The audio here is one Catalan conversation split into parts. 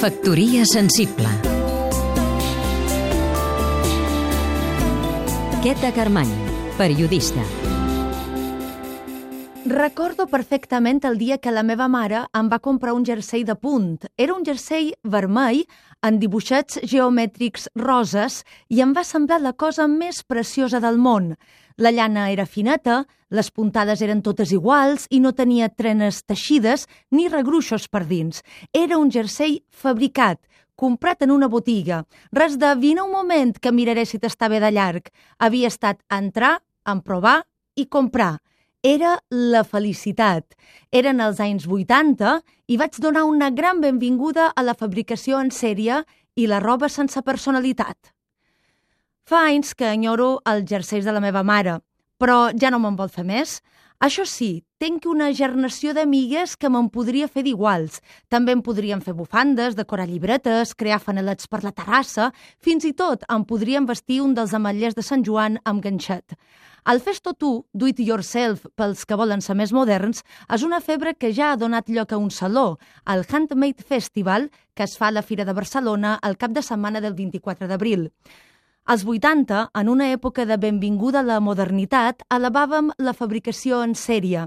Factoria sensible. Queta Carmany, periodista Recordo perfectament el dia que la meva mare em va comprar un jersei de punt. Era un jersei vermell en dibuixats geomètrics roses i em va semblar la cosa més preciosa del món. La llana era fineta, les puntades eren totes iguals i no tenia trenes teixides ni regruixos per dins. Era un jersei fabricat, comprat en una botiga. Res de vine un moment que miraré si t'està bé de llarg. Havia estat entrar, en provar i comprar era la felicitat. Eren els anys 80 i vaig donar una gran benvinguda a la fabricació en sèrie i la roba sense personalitat. Fa anys que enyoro els jerseis de la meva mare, però ja no me'n vol fer més. Això sí, tenc una gernació d'amigues que me'n podria fer d'iguals. També em podrien fer bufandes, decorar llibretes, crear fanalets per la terrassa, fins i tot em podrien vestir un dels ametllers de Sant Joan amb ganxet. El Festo Tu, do it yourself pels que volen ser més moderns, és una febre que ja ha donat lloc a un saló, el Handmade Festival, que es fa a la Fira de Barcelona el cap de setmana del 24 d'abril. Als 80, en una època de benvinguda a la modernitat, elevàvem la fabricació en sèrie.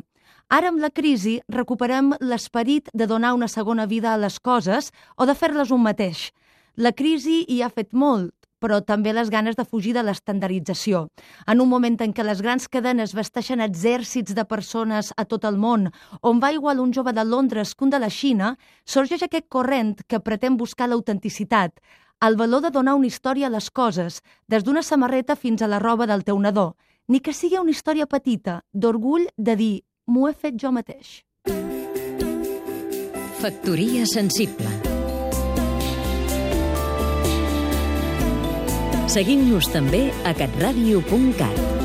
Ara, amb la crisi, recuperem l'esperit de donar una segona vida a les coses o de fer-les un mateix. La crisi hi ha fet molt, però també les ganes de fugir de l'estandardització. En un moment en què les grans cadenes vesteixen exèrcits de persones a tot el món, on va igual un jove de Londres que un de la Xina, sorgeix aquest corrent que pretén buscar l'autenticitat, el valor de donar una història a les coses, des d'una samarreta fins a la roba del teu nadó, ni que sigui una història petita, d'orgull de dir m'ho he fet jo mateix. Factoria sensible. Seguim-nos també a catradio.cat